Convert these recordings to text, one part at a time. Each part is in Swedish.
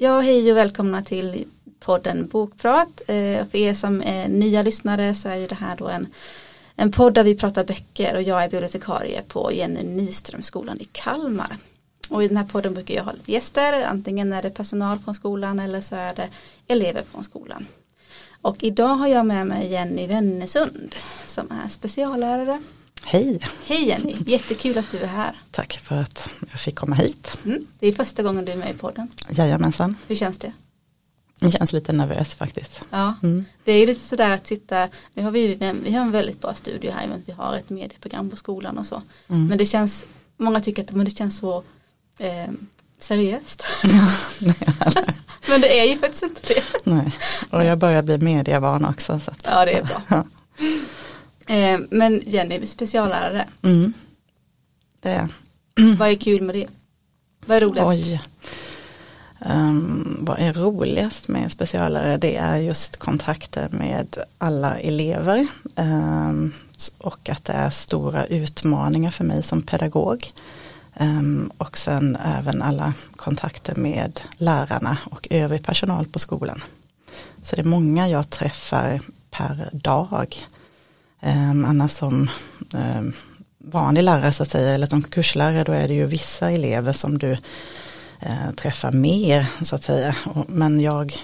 Ja, hej och välkomna till podden Bokprat. Eh, för er som är nya lyssnare så är ju det här då en, en podd där vi pratar böcker och jag är bibliotekarie på Jenny Nyströmskolan i Kalmar. Och i den här podden brukar jag ha lite gäster, antingen är det personal från skolan eller så är det elever från skolan. Och idag har jag med mig Jenny Wennesund som är speciallärare. Hej! Hej Jenny, jättekul att du är här. Tack för att jag fick komma hit. Mm, det är första gången du är med i podden. Jajamensan. Hur känns det? Det känns lite nervös faktiskt. Ja, mm. det är lite sådär att sitta, nu har vi, vi har en väldigt bra studio här, men vi har ett medieprogram på skolan och så. Mm. Men det känns, många tycker att men det känns så eh, seriöst. Men det är ju faktiskt inte det. Nej, och jag börjar bli medievan också. Så ja, det är bra. Eh, men Jenny, speciallärare. Mm. Det är Vad är kul med det? Vad är roligast? Oj. Um, vad är roligast med speciallärare? Det är just kontakter med alla elever. Um, och att det är stora utmaningar för mig som pedagog. Um, och sen även alla kontakter med lärarna och övrig personal på skolan. Så det är många jag träffar per dag. Um, annars som um, vanlig lärare så att säga, eller som kurslärare då är det ju vissa elever som du uh, träffar mer så att säga. Men jag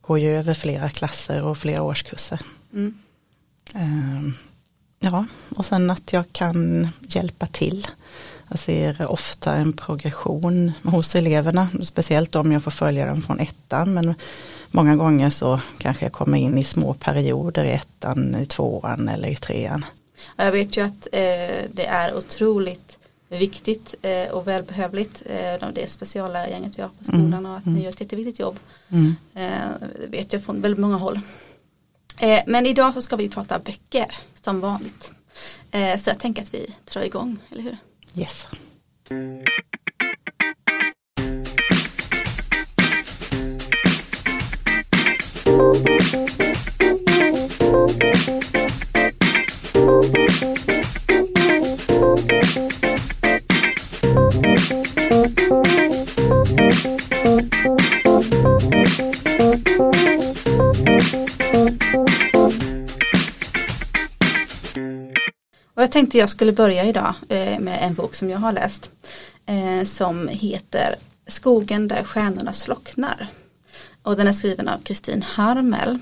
går ju över flera klasser och flera årskurser. Mm. Um, ja, och sen att jag kan hjälpa till. Jag ser ofta en progression hos eleverna, speciellt om jag får följa dem från ettan. Men många gånger så kanske jag kommer in i små perioder i ettan, i tvåan eller i trean. Jag vet ju att eh, det är otroligt viktigt eh, och välbehövligt. Eh, det speciallärargänget vi har på skolan mm. och att ni mm. gör ett jätteviktigt jobb. Mm. Eh, det vet jag från väldigt många håll. Eh, men idag så ska vi prata böcker som vanligt. Eh, så jag tänker att vi drar igång, eller hur? Yes. Tänkte jag skulle börja idag eh, med en bok som jag har läst. Eh, som heter Skogen där stjärnorna slocknar. Och den är skriven av Kristin Harmel.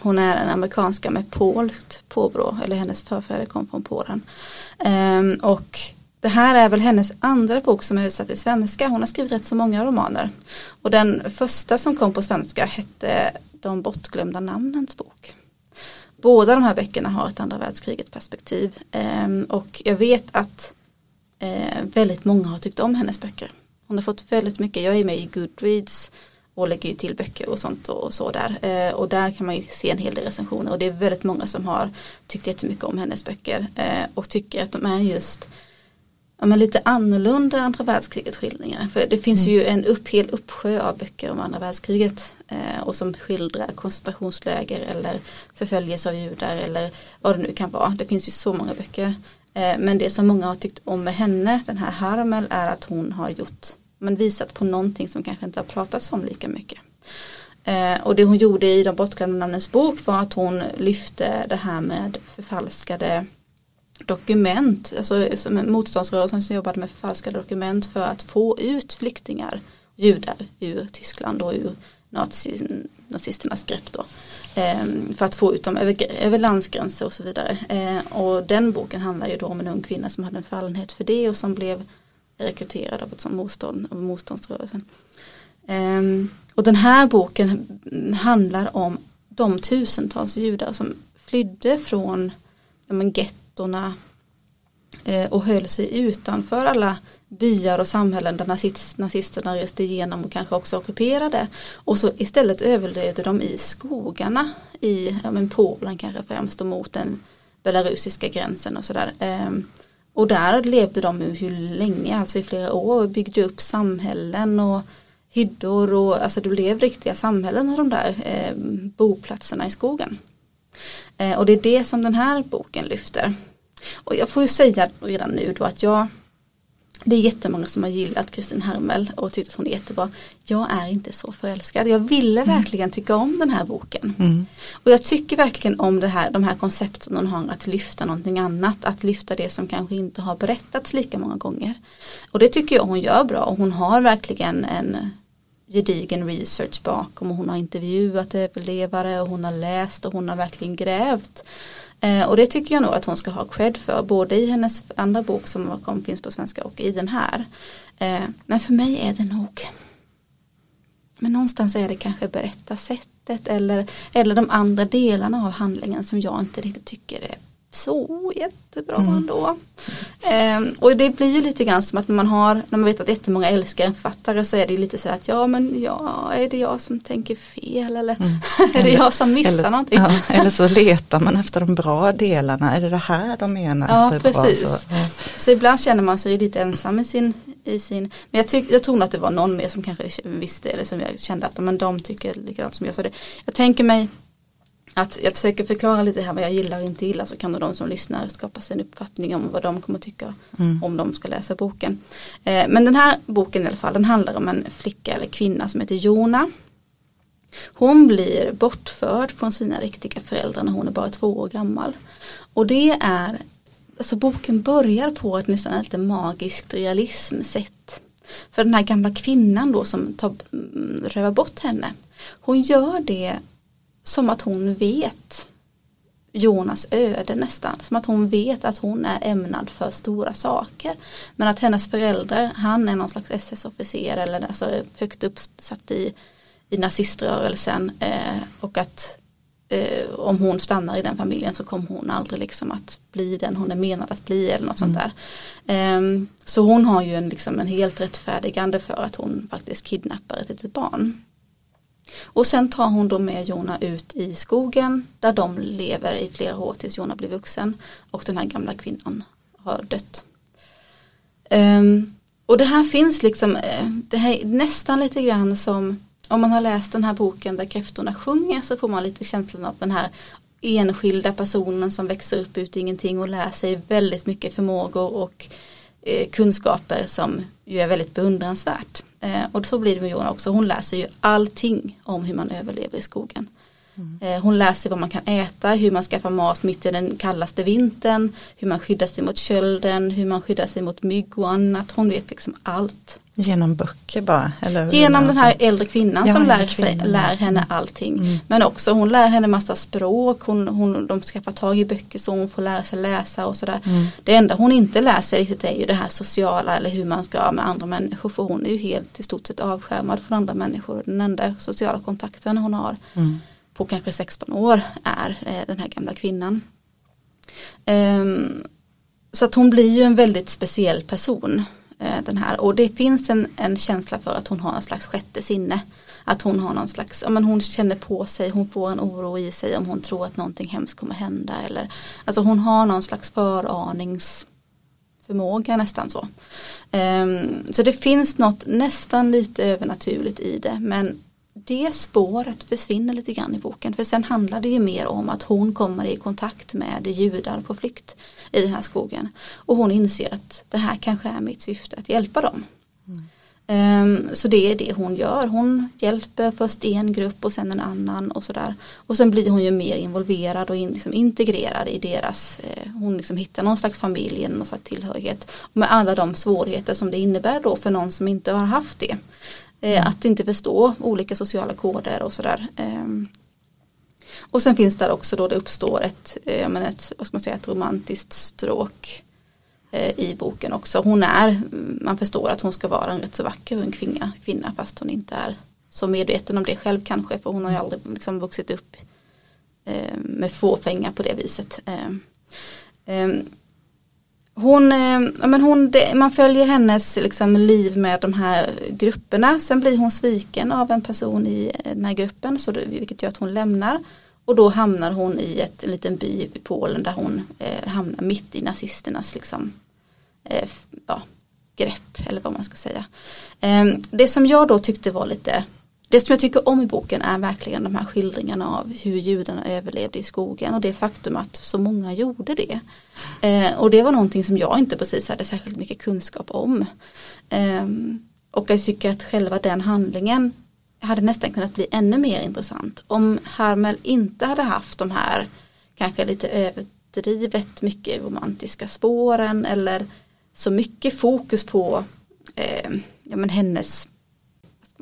Hon är en amerikanska med polskt påbrå, eller hennes förfäder kom från Polen. Ehm, och det här är väl hennes andra bok som är översatt till svenska. Hon har skrivit rätt så många romaner. Och den första som kom på svenska hette De bortglömda namnens bok. Båda de här böckerna har ett andra världskriget perspektiv. Ehm, och jag vet att eh, väldigt många har tyckt om hennes böcker. Hon har fått väldigt mycket, jag är med i Goodreads och lägger ju till böcker och sånt och så där. Eh, och där kan man ju se en hel del recensioner och det är väldigt många som har tyckt jättemycket om hennes böcker eh, och tycker att de är just ja, men lite annorlunda andra världskrigets skildringar. För det finns mm. ju en upp, hel uppsjö av böcker om andra världskriget eh, och som skildrar koncentrationsläger eller förföljelse av judar eller vad det nu kan vara. Det finns ju så många böcker. Eh, men det som många har tyckt om med henne, den här Harmel, är att hon har gjort men visat på någonting som kanske inte har pratats om lika mycket. Eh, och det hon gjorde i de bortglömda namnens bok var att hon lyfte det här med förfalskade dokument, alltså motståndsrörelsen som jobbade med förfalskade dokument för att få ut flyktingar, judar ur Tyskland och ur nazisternas grepp då. Eh, för att få ut dem över, över landsgränser och så vidare. Eh, och den boken handlar ju då om en ung kvinna som hade en fallenhet för det och som blev rekryterad av ett sånt motstånd, av motståndsrörelsen. Ehm, och den här boken handlar om de tusentals judar som flydde från ja, gettorna eh, och höll sig utanför alla byar och samhällen där nazist, nazisterna reste igenom och kanske också ockuperade. Och så istället överlevde de i skogarna i ja, men Polen kanske främst och mot den belarusiska gränsen och sådär. Ehm, och där levde de hur länge, alltså i flera år och byggde upp samhällen och hyddor och alltså det blev riktiga samhällen av de där ehm, boplatserna i skogen. Eh, och det är det som den här boken lyfter. Och jag får ju säga redan nu då att jag det är jättemånga som har gillat Kristin Hermel och tyckt att hon är jättebra. Jag är inte så förälskad. Jag ville mm. verkligen tycka om den här boken. Mm. Och jag tycker verkligen om det här, de här koncepten hon har att lyfta någonting annat. Att lyfta det som kanske inte har berättats lika många gånger. Och det tycker jag hon gör bra. Och hon har verkligen en gedigen research bakom. Och hon har intervjuat överlevare och hon har läst och hon har verkligen grävt. Eh, och det tycker jag nog att hon ska ha cred för, både i hennes andra bok som kom, finns på svenska och i den här. Eh, men för mig är det nog, men någonstans är det kanske berättarsättet eller, eller de andra delarna av handlingen som jag inte riktigt tycker är så jättebra mm. ändå. Um, och det blir ju lite grann som att när man har, när man vet att jättemånga älskar en författare så är det ju lite så att ja men ja, är det jag som tänker fel eller mm. är det jag som missar eller, någonting? Ja, eller så letar man efter de bra delarna, är det det här de menar? Ja precis. Bra, så, ja. så, ibland känner man sig lite ensam i sin, i sin men jag, tyck, jag tror att det var någon mer som kanske visste eller som jag kände att men de tycker likadant som jag. Så det, jag tänker mig att jag försöker förklara lite här vad jag gillar och inte gillar så kan de som lyssnar skapa sig en uppfattning om vad de kommer tycka mm. om de ska läsa boken. Eh, men den här boken i alla fall den handlar om en flicka eller kvinna som heter Jona. Hon blir bortförd från sina riktiga föräldrar när hon är bara två år gammal. Och det är, alltså boken börjar på ett nästan lite magiskt realismsätt. För den här gamla kvinnan då som tar, mm, rövar bort henne. Hon gör det som att hon vet Jonas öde nästan. Som att hon vet att hon är ämnad för stora saker. Men att hennes föräldrar, han är någon slags SS-officer eller alltså högt uppsatt i, i naziströrelsen. Eh, och att eh, om hon stannar i den familjen så kommer hon aldrig liksom att bli den hon är menad att bli eller något mm. sånt där. Eh, så hon har ju en, liksom en helt rättfärdigande för att hon faktiskt kidnappar ett litet barn. Och sen tar hon då med Jona ut i skogen där de lever i flera år tills Jona blir vuxen och den här gamla kvinnan har dött. Um, och det här finns liksom, eh, det här är nästan lite grann som om man har läst den här boken där kräftorna sjunger så får man lite känslan av den här enskilda personen som växer upp ut ingenting och lär sig väldigt mycket förmågor och kunskaper som ju är väldigt beundransvärt. Eh, och så blir det med Jona också, hon läser ju allting om hur man överlever i skogen. Mm. Eh, hon läser vad man kan äta, hur man skaffar mat mitt i den kallaste vintern, hur man skyddar sig mot kölden, hur man skyddar sig mot mygg och annat. Hon vet liksom allt. Genom böcker bara? Eller Genom den här äldre kvinnan ja, som lär, sig, lär henne mm. allting. Mm. Men också hon lär henne massa språk, hon, hon, de skaffar tag i böcker så hon får lära sig läsa och sådär. Mm. Det enda hon inte lär sig riktigt är ju det här sociala eller hur man ska med andra människor för hon är ju helt i stort sett avskärmad från andra människor. Den enda sociala kontakten hon har mm. på kanske 16 år är eh, den här gamla kvinnan. Um, så att hon blir ju en väldigt speciell person. Eh, den här och det finns en, en känsla för att hon har en slags sjätte sinne. Att hon har någon slags, ja men hon känner på sig, hon får en oro i sig om hon tror att någonting hemskt kommer hända eller Alltså hon har någon slags föranings förmåga nästan så. Um, så det finns något nästan lite övernaturligt i det men det spåret försvinner lite grann i boken för sen handlar det ju mer om att hon kommer i kontakt med judar på flykt i den här skogen och hon inser att det här kanske är mitt syfte att hjälpa dem. Mm. Um, så det är det hon gör. Hon hjälper först en grupp och sen en annan och sådär. Och sen blir hon ju mer involverad och in, liksom integrerad i deras, eh, hon liksom hittar någon slags familj, någon slags tillhörighet. Med alla de svårigheter som det innebär då för någon som inte har haft det. Eh, att inte förstå olika sociala koder och sådär. Och sen finns där också då det uppstår ett, eh, men ett, vad ska man säga, ett romantiskt stråk eh, i boken också. Hon är, man förstår att hon ska vara en rätt så vacker ung kvinna, kvinna fast hon inte är så medveten om det själv kanske för hon har ju aldrig liksom vuxit upp eh, med fåfänga på det viset. Eh, eh, hon, eh, men hon, man följer hennes liksom, liv med de här grupperna. Sen blir hon sviken av en person i eh, den här gruppen, så det, vilket gör att hon lämnar. Och då hamnar hon i ett, en liten by i Polen där hon eh, hamnar mitt i nazisternas liksom, eh, ja, grepp eller vad man ska säga. Eh, det som jag då tyckte var lite det som jag tycker om i boken är verkligen de här skildringarna av hur judarna överlevde i skogen och det faktum att så många gjorde det. Eh, och det var någonting som jag inte precis hade särskilt mycket kunskap om. Eh, och jag tycker att själva den handlingen hade nästan kunnat bli ännu mer intressant om Hermel inte hade haft de här kanske lite överdrivet mycket romantiska spåren eller så mycket fokus på eh, ja, men hennes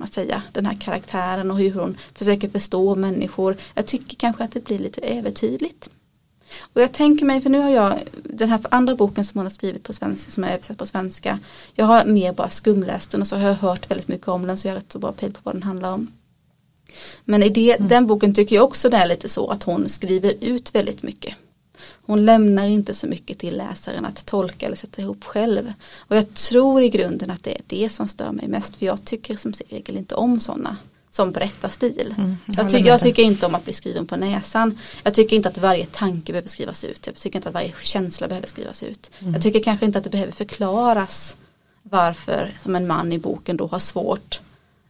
man säga, den här karaktären och hur hon försöker förstå människor. Jag tycker kanske att det blir lite övertydligt. Och jag tänker mig, för nu har jag den här andra boken som hon har skrivit på svenska, som är översatt på svenska. Jag har mer bara skumläst den och så har jag hört väldigt mycket om den så jag har rätt så bra pejl på vad den handlar om. Men i det, mm. den boken tycker jag också det är lite så att hon skriver ut väldigt mycket. Hon lämnar inte så mycket till läsaren att tolka eller sätta ihop själv. Och jag tror i grunden att det är det som stör mig mest för jag tycker som regel inte om sådana som berättarstil. Mm, jag, ty jag tycker inte om att bli skriven på näsan. Jag tycker inte att varje tanke behöver skrivas ut. Jag tycker inte att varje känsla behöver skrivas ut. Mm. Jag tycker kanske inte att det behöver förklaras varför som en man i boken då har svårt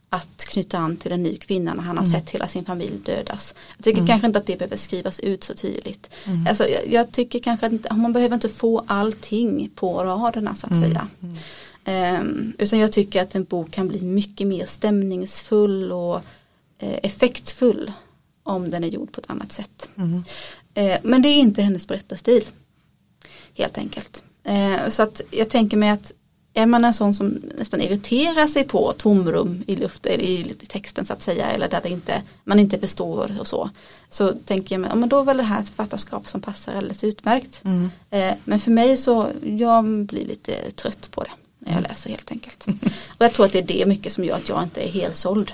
att knyta an till en ny kvinna när han har mm. sett hela sin familj dödas. Jag tycker mm. kanske inte att det behöver skrivas ut så tydligt. Mm. Alltså, jag, jag, tycker kanske att man behöver inte få allting på raderna så att mm. säga. Um, utan jag tycker att en bok kan bli mycket mer stämningsfull och uh, effektfull om den är gjord på ett annat sätt. Uh, men det är inte hennes berättarstil. Helt enkelt. Uh, så att jag tänker mig att är man en sån som nästan irriterar sig på tomrum i luften, i, texten så att säga, eller där det inte, man inte förstår och så, så tänker jag, ja, men då är väl det här ett författarskap som passar alldeles utmärkt. Mm. Eh, men för mig så, jag blir lite trött på det när jag läser helt enkelt. Och jag tror att det är det mycket som gör att jag inte är helt såld.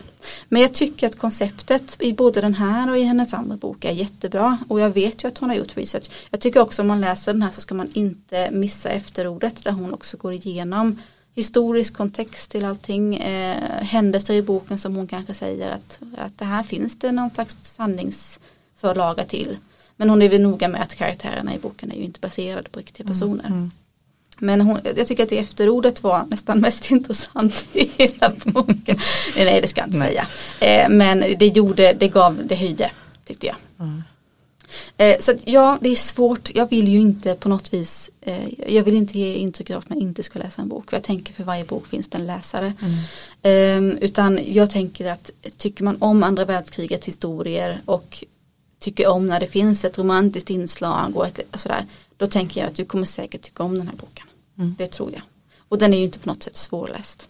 Men jag tycker att konceptet i både den här och i hennes andra bok är jättebra och jag vet ju att hon har gjort research. Jag tycker också om man läser den här så ska man inte missa efterordet där hon också går igenom historisk kontext till allting, eh, händelser i boken som hon kanske säger att, att det här finns det någon slags sanningsförlaga till. Men hon är väl noga med att karaktärerna i boken är ju inte baserade på riktiga mm, personer. Mm, mm. Men hon, jag tycker att det efterordet var nästan mest intressant i hela boken. Nej det ska jag inte Nej. säga. Eh, men det gjorde, det gav, det höjde tyckte jag. Mm. Eh, så ja, det är svårt. Jag vill ju inte på något vis, eh, jag vill inte ge intryck av att man inte ska läsa en bok. För jag tänker för varje bok finns det en läsare. Mm. Ehm, utan jag tänker att tycker man om andra världskrigets historier och tycker om när det finns ett romantiskt inslag och ett, sådär. Då tänker jag att du kommer säkert tycka om den här boken. Mm. Det tror jag. Och den är ju inte på något sätt svårläst.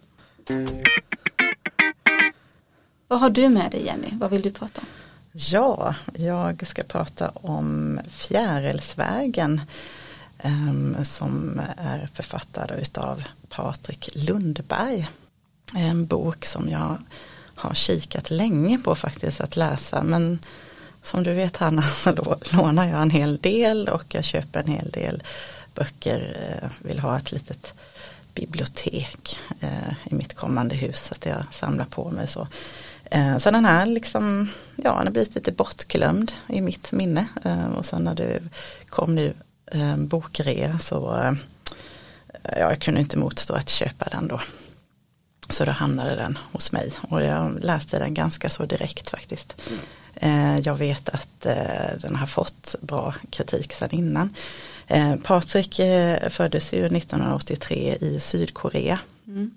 Vad har du med dig Jenny? Vad vill du prata om? Ja, jag ska prata om Fjärilsvägen um, som är författad utav Patrik Lundberg. En bok som jag har kikat länge på faktiskt att läsa men som du vet Hanna så lånar jag en hel del och jag köper en hel del böcker, eh, vill ha ett litet bibliotek eh, i mitt kommande hus så att jag samlar på mig så. Eh, så den här liksom, ja den har blivit lite bortglömd i mitt minne och sen när det kom nu bokrea så ja, jag kunde inte motstå att köpa den då. Så då hamnade den hos mig och jag läste den ganska så direkt faktiskt. Mm. Jag vet att den har fått bra kritik sedan innan. Eh, Patrik eh, föddes ju 1983 i Sydkorea. Mm.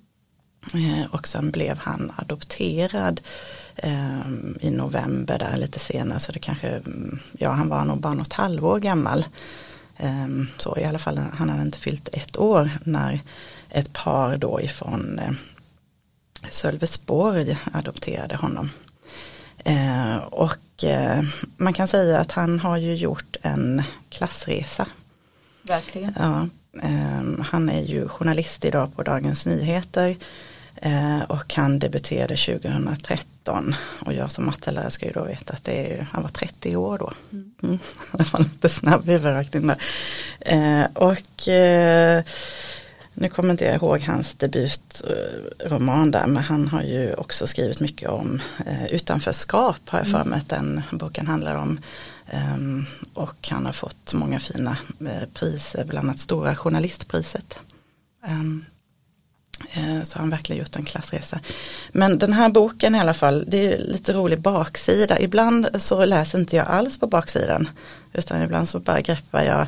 Eh, och sen blev han adopterad i november där lite senare så det kanske, ja han var nog bara något halvår gammal. så i alla fall han hade inte fyllt ett år när ett par då ifrån Sölvesborg adopterade honom. och man kan säga att han har ju gjort en klassresa Verkligen. Ja, eh, han är ju journalist idag på Dagens Nyheter eh, och han debuterade 2013 och jag som mattelärare ska ju då veta att det är, han var 30 år då. Mm. Mm. Det var lite snabb huvudräkning där. Eh, och eh, nu kommer inte jag ihåg hans debutroman där men han har ju också skrivit mycket om eh, utanförskap har jag för mm. mig att den boken handlar om. Ehm, och han har fått många fina eh, priser, bland annat Stora Journalistpriset. Ehm, eh, så har han verkligen gjort en klassresa. Men den här boken i alla fall, det är lite rolig baksida. Ibland så läser inte jag alls på baksidan. Utan ibland så bara greppar jag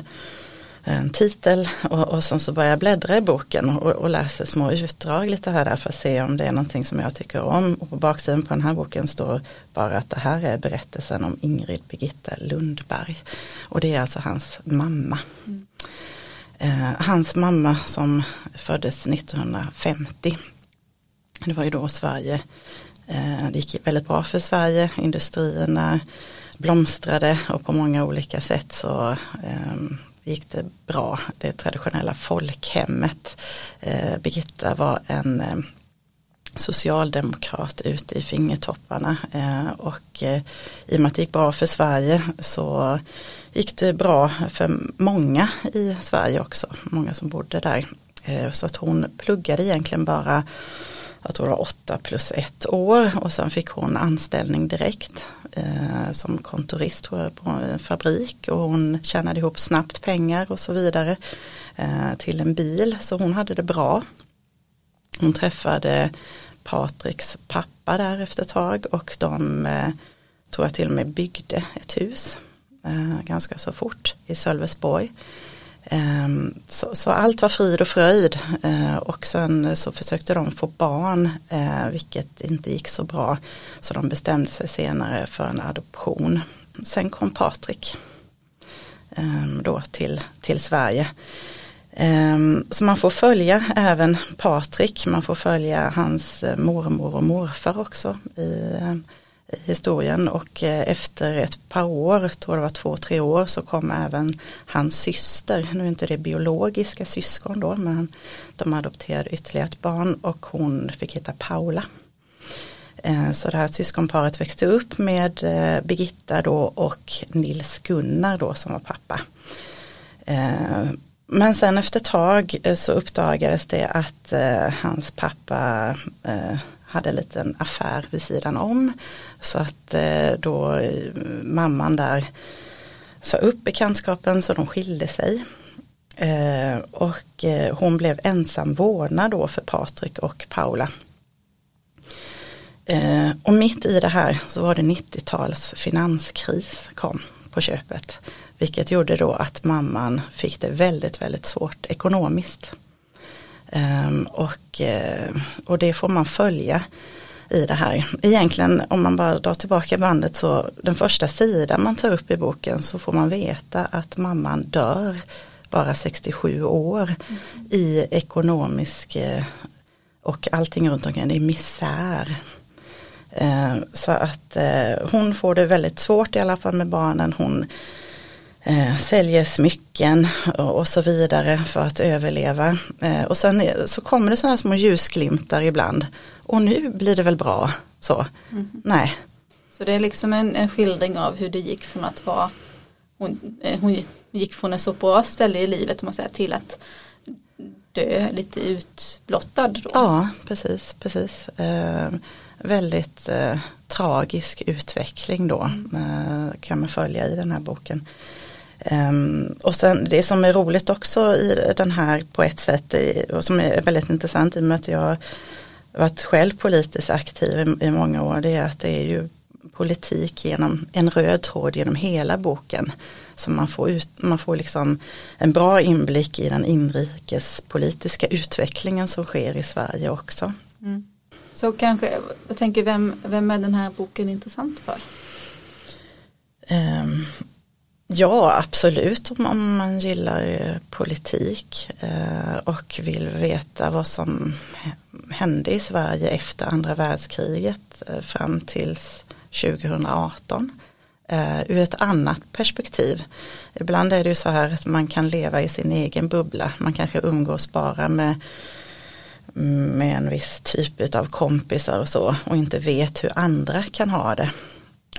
en titel och, och sen så börjar jag bläddra i boken och, och läser små utdrag lite här där för att se om det är någonting som jag tycker om. Och på baksidan på den här boken står bara att det här är berättelsen om Ingrid Birgitta Lundberg. Och det är alltså hans mamma. Mm. Eh, hans mamma som föddes 1950. Det var ju då Sverige, eh, det gick väldigt bra för Sverige, industrierna blomstrade och på många olika sätt så eh, gick det bra. Det traditionella folkhemmet. Eh, Birgitta var en eh, socialdemokrat ute i fingertopparna eh, och eh, i och med att det gick bra för Sverige så gick det bra för många i Sverige också, många som bodde där. Eh, så att hon pluggade egentligen bara jag tror det var åtta plus ett år och sen fick hon anställning direkt eh, som kontorist tror jag, på en fabrik och hon tjänade ihop snabbt pengar och så vidare eh, till en bil så hon hade det bra. Hon träffade Patriks pappa där efter ett tag och de eh, tror jag till och med byggde ett hus eh, ganska så fort i Sölvesborg. Ehm, så, så, allt var frid och fröjd ehm, och sen så försökte de få barn eh, vilket inte gick så bra så de bestämde sig senare för en adoption. Sen kom Patrik ehm, då till, till Sverige. Så man får följa även Patrik, man får följa hans eh, mormor och morfar också i eh, historien och eh, efter ett par år, tror det var två, tre år, så kom även hans syster, nu är inte det biologiska syskon då, men de adopterade ytterligare ett barn och hon fick heta Paula. Eh, så det här syskonparet växte upp med eh, Birgitta då och Nils Gunnar då som var pappa. Men sen efter ett tag så uppdagades det att hans pappa hade en liten affär vid sidan om. Så att eh, då eh, mamman där sa upp bekantskapen så de skilde sig. Eh, och hon blev ensam vårdnad då för Patrik och Paula. Och mitt i det här så var det 90-tals finanskris kom på köpet. Vilket gjorde då att mamman fick det väldigt, väldigt svårt ekonomiskt. Ehm, och, eh, och det får man följa i det här. Egentligen om man bara drar tillbaka bandet så den första sidan man tar upp i boken så får man veta att mamman dör bara 67 år mm. i ekonomisk eh, och allting runt omkring det är misär. Ehm, så att eh, hon får det väldigt svårt i alla fall med barnen. Hon eh, säljer smycken och, och, så vidare för att överleva. Eh, och sen så kommer det sådana små ljusglimtar ibland. Och nu blir det väl bra. Så, mm. nej. Så det är liksom en, en skildring av hur det gick från att vara hon, eh, hon gick från en så bra ställe i livet man säger, till att dö lite utblottad. Då. Ja, precis, precis. Eh, väldigt eh, tragisk utveckling då mm. eh, kan man följa i den här boken. Um, och sen det som är roligt också i den här på ett sätt och som är väldigt intressant i och med att jag varit själv politiskt aktiv i, i många år det är att det är ju politik genom en röd tråd genom hela boken. Så man får, ut, man får liksom en bra inblick i den inrikespolitiska utvecklingen som sker i Sverige också. Mm. Så kanske, jag tänker vem, vem är den här boken intressant för? Um, Ja, absolut om man gillar eh, politik eh, och vill veta vad som hände i Sverige efter andra världskriget eh, fram till 2018 eh, ur ett annat perspektiv. Ibland är det ju så här att man kan leva i sin egen bubbla. Man kanske umgås bara med, med en viss typ av kompisar och så och inte vet hur andra kan ha det.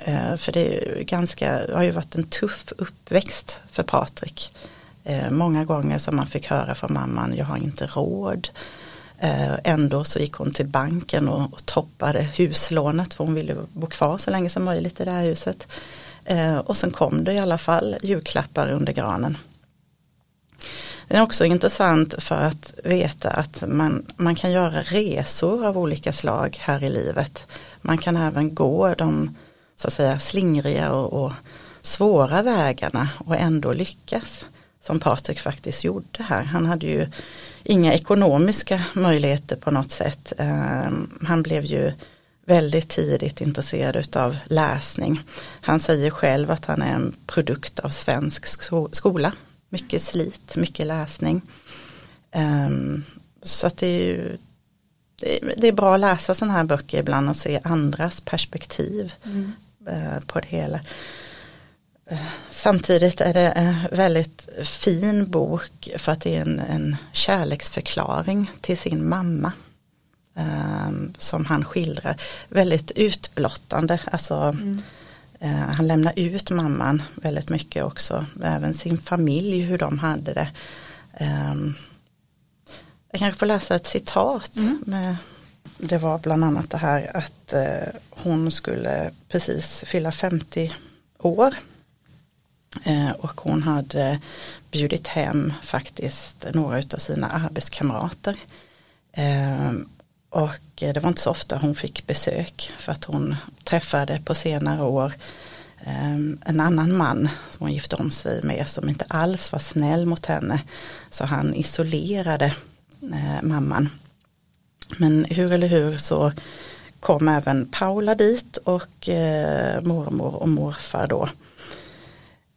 Eh, för det är ganska, har ju varit en tuff uppväxt för Patrik. Eh, många gånger som man fick höra från mamman, jag har inte råd. Eh, ändå så gick hon till banken och, och toppade huslånet för hon ville bo kvar så länge som möjligt i det här huset. Och sen kom det i alla fall julklappar under granen. Det är också intressant för att veta att man, man kan göra resor av olika slag här i livet. Man kan även gå de så att säga slingriga och, och svåra vägarna och ändå lyckas. Som Patrik faktiskt gjorde här. Han hade ju inga ekonomiska möjligheter på något sätt. Ehm, han blev ju väldigt tidigt intresserad av läsning. Han säger själv att han är en produkt av svensk skola. Mycket slit, mycket läsning. Ehm, så att det är ju det är bra att läsa sådana här böcker ibland och se andras perspektiv mm. Eh, på det hela. Samtidigt är det en väldigt fin bok för att det är en, en kärleksförklaring till sin mamma. Um, som han skildrar. Väldigt utblottande. Alltså, mm. uh, han lämnar ut mamman väldigt mycket också. Även sin familj, hur de hade det. Um, jag kanske får läsa ett citat. Mm. Med, det var bland annat det här att eh, hon skulle precis fylla 50 år. Eh, och hon hade bjudit hem faktiskt några av sina arbetskamrater. Eh, och det var inte så ofta hon fick besök för att hon träffade på senare år eh, en annan man som hon gifte om sig med som inte alls var snäll mot henne. Så han isolerade eh, mamman. Men hur eller hur så kom även Paula dit och eh, mormor och morfar då.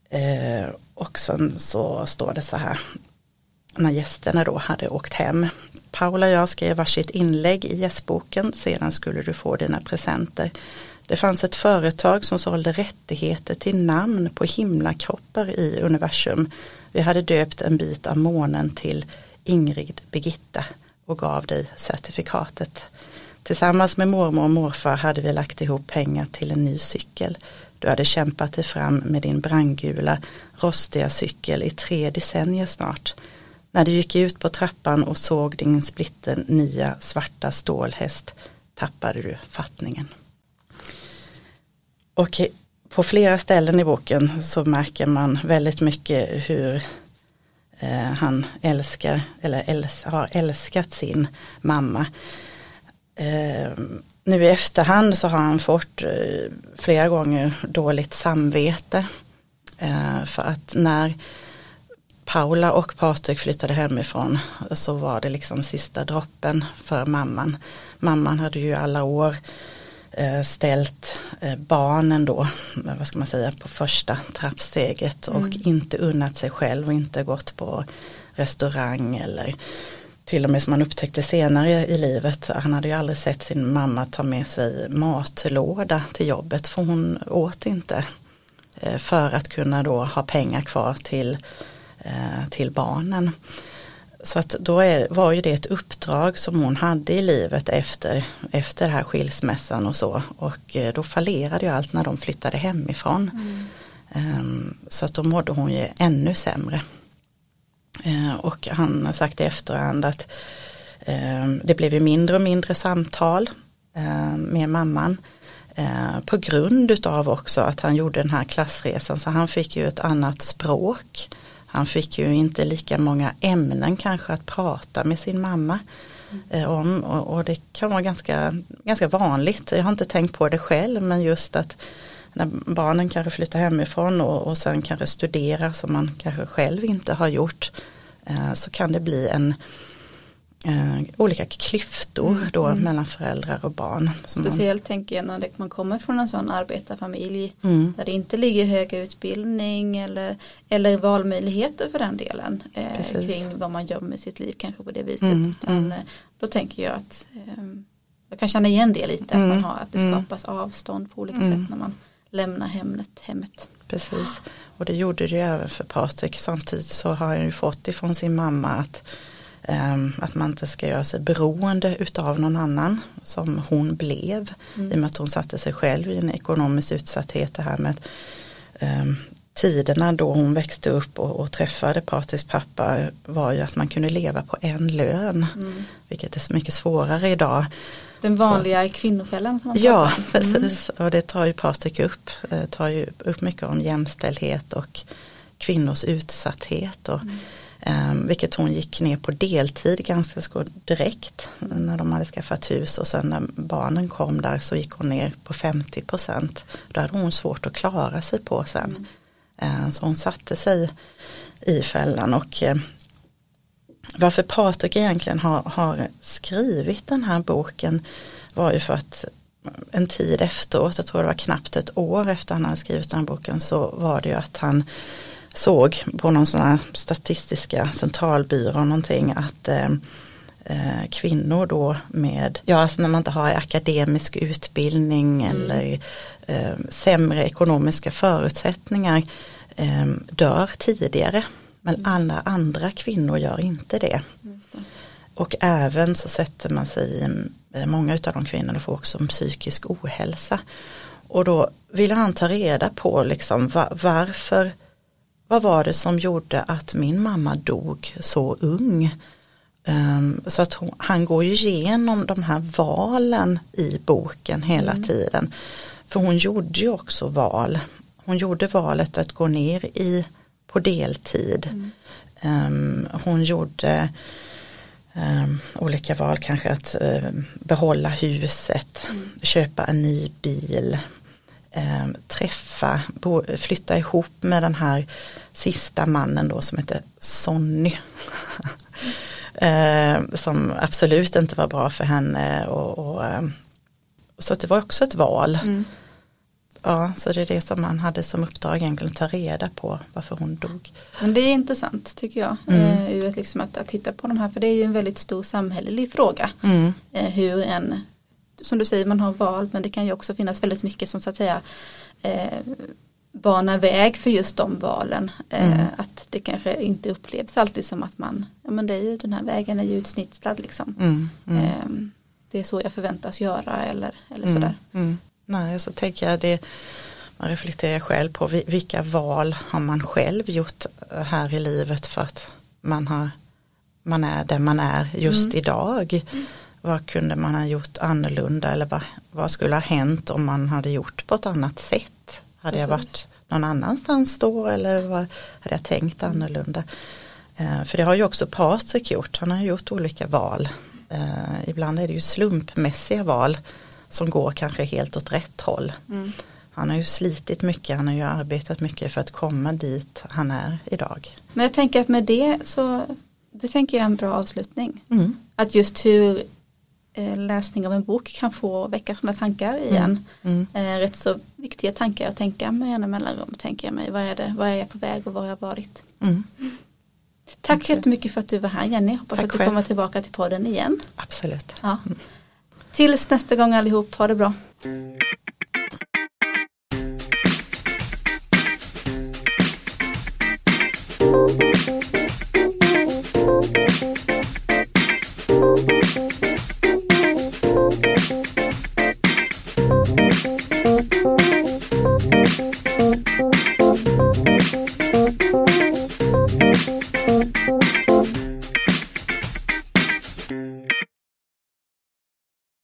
Eh, och sen så står det så här, när gästerna då hade åkt hem. Paula och jag skrev varsitt inlägg i gästboken, sedan skulle du få dina presenter. Det fanns ett företag som sålde rättigheter till namn på himlakroppar i universum. Vi hade döpt en bit av månen till Ingrid Birgitta och gav dig certifikatet. Tillsammans med mormor och morfar hade vi lagt ihop pengar till en ny cykel. Du hade kämpat dig fram med din brandgula, rostiga cykel i tre decennier snart. När du gick ut på trappan och såg din splitter nya svarta stålhäst tappade du fattningen. Och på flera ställen i boken så märker man väldigt mycket hur Eh, han älskar eller äls har älskat sin mamma. Eh, nu i efterhand så har han fått eh, flera gånger dåligt samvete. Eh, för att när Paula och Patrik flyttade hemifrån så var det liksom sista droppen för mamman. Mamman hade ju alla år eh, ställt barnen då, vad ska man säga, på första trappsteget och mm. inte unnat sig själv och inte gått på restaurang eller till och med som han upptäckte senare i livet. Han hade ju aldrig sett sin mamma ta med sig matlåda till jobbet för hon åt inte. Eh, för att kunna då ha pengar kvar till, eh, till barnen. Så att då är, var ju det ett uppdrag som hon hade i livet efter, efter den här skilsmässan och så. Och eh, då fallerade ju allt när de flyttade hemifrån. Mm. Ehm, så att då mådde hon ju ännu sämre. Eh, och han har sagt i efterhand att eh, det blev ju mindre och mindre samtal eh, med mamman. På grund utav också att han gjorde den här klassresan så han fick ju ett annat språk. Han fick ju inte lika många ämnen kanske att prata med sin mamma om och, det kan vara ganska, ganska vanligt. Jag har inte tänkt på det själv men just att när barnen kanske flyttar hemifrån och, och sen kanske studerar som man kanske själv inte har gjort eh, så kan det bli en eh, olika klyftor mm. då mm. mellan föräldrar och barn. Speciellt man, tänker jag när man kommer från en sån arbetarfamilj mm. där det inte ligger hög utbildning eller, eller valmöjligheter för den delen eh, kring vad man gör med sitt liv kanske på det viset. Mm. Utan, mm. Eh, då tänker jag att eh, jag kan känna igen det lite att, man mm. har, att det skapas avstånd på olika sätt när man lämna hemmet. hemmet. Precis, och det gjorde det även för Patrik. Samtidigt så har han ju fått ifrån sin mamma att, att man inte ska göra sig beroende utav någon annan som hon blev. Mm. I och med att hon satte sig själv i en ekonomisk utsatthet. Det här med att, um, tiderna då hon växte upp och, och, träffade Patriks pappa var ju att man kunde leva på en lön. Mm. Vilket är så mycket svårare idag. Den vanliga så. kvinnofällan. ja, mm. precis. Och det tar ju Patrik upp. Det eh, tar ju upp mycket om jämställdhet och kvinnors utsatthet. Och, mm. Um, vilket hon gick ner på deltid ganska så direkt när de hade skaffat hus och sen när barnen kom där så gick hon ner på 50 procent. Då hade hon svårt att klara sig på sen. Mm. Så hon satte sig i fällan och uh, varför Patrik egentligen har, har, skrivit den här boken var ju för att en tid efteråt, jag tror det var knappt ett år efter han hade skrivit den här boken så var det ju att han såg på någon sån här statistiska centralbyrå någonting att eh, eh, kvinnor då med, ja alltså när man inte har akademisk utbildning mm. eller eh, sämre ekonomiska förutsättningar eh, dör tidigare. Men mm. alla andra kvinnor gör inte det. det. Och även så sätter man sig i, eh, många av de kvinnorna får också en psykisk ohälsa. Och då vill han ta reda på liksom var, varför vad var det som gjorde att min mamma dog så ung? Um, så att hon, han går ju igenom de här valen i boken hela mm. tiden. För hon gjorde ju också val. Hon gjorde valet att gå ner i på deltid. Mm. Um, hon gjorde um, olika val, kanske att uh, behålla huset, mm. köpa en ny bil, eh, träffa, bo, flytta ihop med den här sista mannen då som heter Sonny. eh, som absolut inte var bra för henne och, och eh, så det var också ett val. Mm. Ja, så det är det som man hade som uppdrag egentligen att ta reda på varför hon dog. Men det är intressant tycker jag, mm. eh, liksom att, att titta på de här, för det är ju en väldigt stor samhällelig fråga. Mm. Eh, hur en som du säger man har val men det kan ju också finnas väldigt mycket som så att säga eh, bana väg för just de valen. Eh, mm. Att det kanske inte upplevs alltid som att man, ja men det är ju den här vägen är ju utsnitslad liksom. Mm. Mm. Eh, det är så jag förväntas göra eller, eller mm, sådär. Mm. Nej, så tänker jag det, man reflekterar själv på vilka val har man själv gjort här i livet för att man, har, man är där man är just mm. idag. Vad kunde man ha gjort annorlunda eller vad, vad skulle ha hänt om man hade gjort på ett annat sätt? Hade Precis. jag varit någon annanstans då eller vad hade jag tänkt annorlunda? Eh, för det har ju också Patrik gjort, han har gjort olika val. Eh, ibland är det ju slumpmässiga val som går kanske helt åt rätt håll. Mm. Han har ju slitit mycket, han har ju arbetat mycket för att komma dit han är idag. Men jag tänker att med det så, det tänker jag är en bra avslutning. Mm. Att just hur läsning av en bok kan få väcka sådana tankar igen. Mm. Mm. Eh, rätt så viktiga tankar att tänka med jämna mellanrum. Tänker jag mig, vad är, det, vad är jag på väg och var har jag varit? Mm. Tack okay. jättemycket för att du var här Jenny. Hoppas Tack att du själv. kommer tillbaka till podden igen. Absolut. Ja. Mm. Tills nästa gång allihop, ha det bra. Thank you.